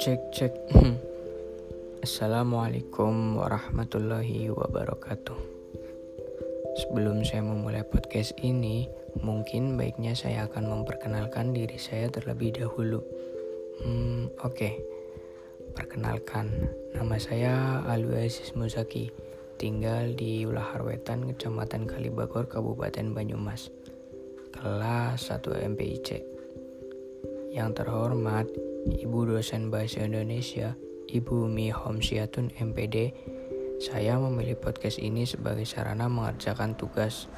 Cek cek. Assalamualaikum warahmatullahi wabarakatuh. Sebelum saya memulai podcast ini, mungkin baiknya saya akan memperkenalkan diri saya terlebih dahulu. Hmm, oke. Okay. Perkenalkan, nama saya Alwi Muzaki, tinggal di Ulaharwetan, Kecamatan Kalibagor, Kabupaten Banyumas. Kelas 1 MPIC. Yang terhormat, Ibu dosen Bahasa Indonesia, Ibu Mi Homsiatun MPD, saya memilih podcast ini sebagai sarana mengerjakan tugas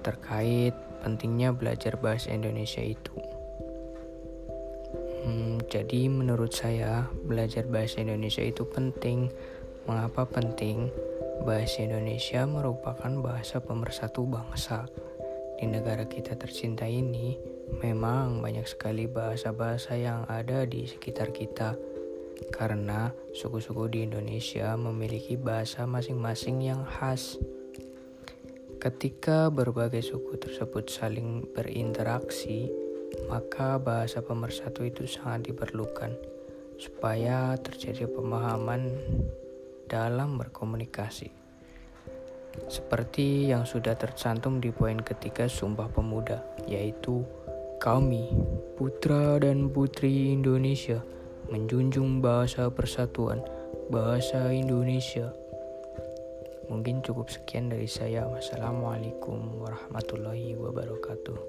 terkait pentingnya belajar bahasa Indonesia itu. Hmm, jadi menurut saya belajar bahasa Indonesia itu penting. Mengapa penting? Bahasa Indonesia merupakan bahasa pemersatu bangsa. Di negara kita tercinta ini, memang banyak sekali bahasa-bahasa yang ada di sekitar kita. Karena suku-suku di Indonesia memiliki bahasa masing-masing yang khas. Ketika berbagai suku tersebut saling berinteraksi, maka bahasa pemersatu itu sangat diperlukan supaya terjadi pemahaman dalam berkomunikasi. Seperti yang sudah tercantum di poin ketiga Sumpah Pemuda, yaitu kami, putra dan putri Indonesia, menjunjung bahasa persatuan, bahasa Indonesia. Mungkin cukup sekian dari saya. Wassalamualaikum warahmatullahi wabarakatuh.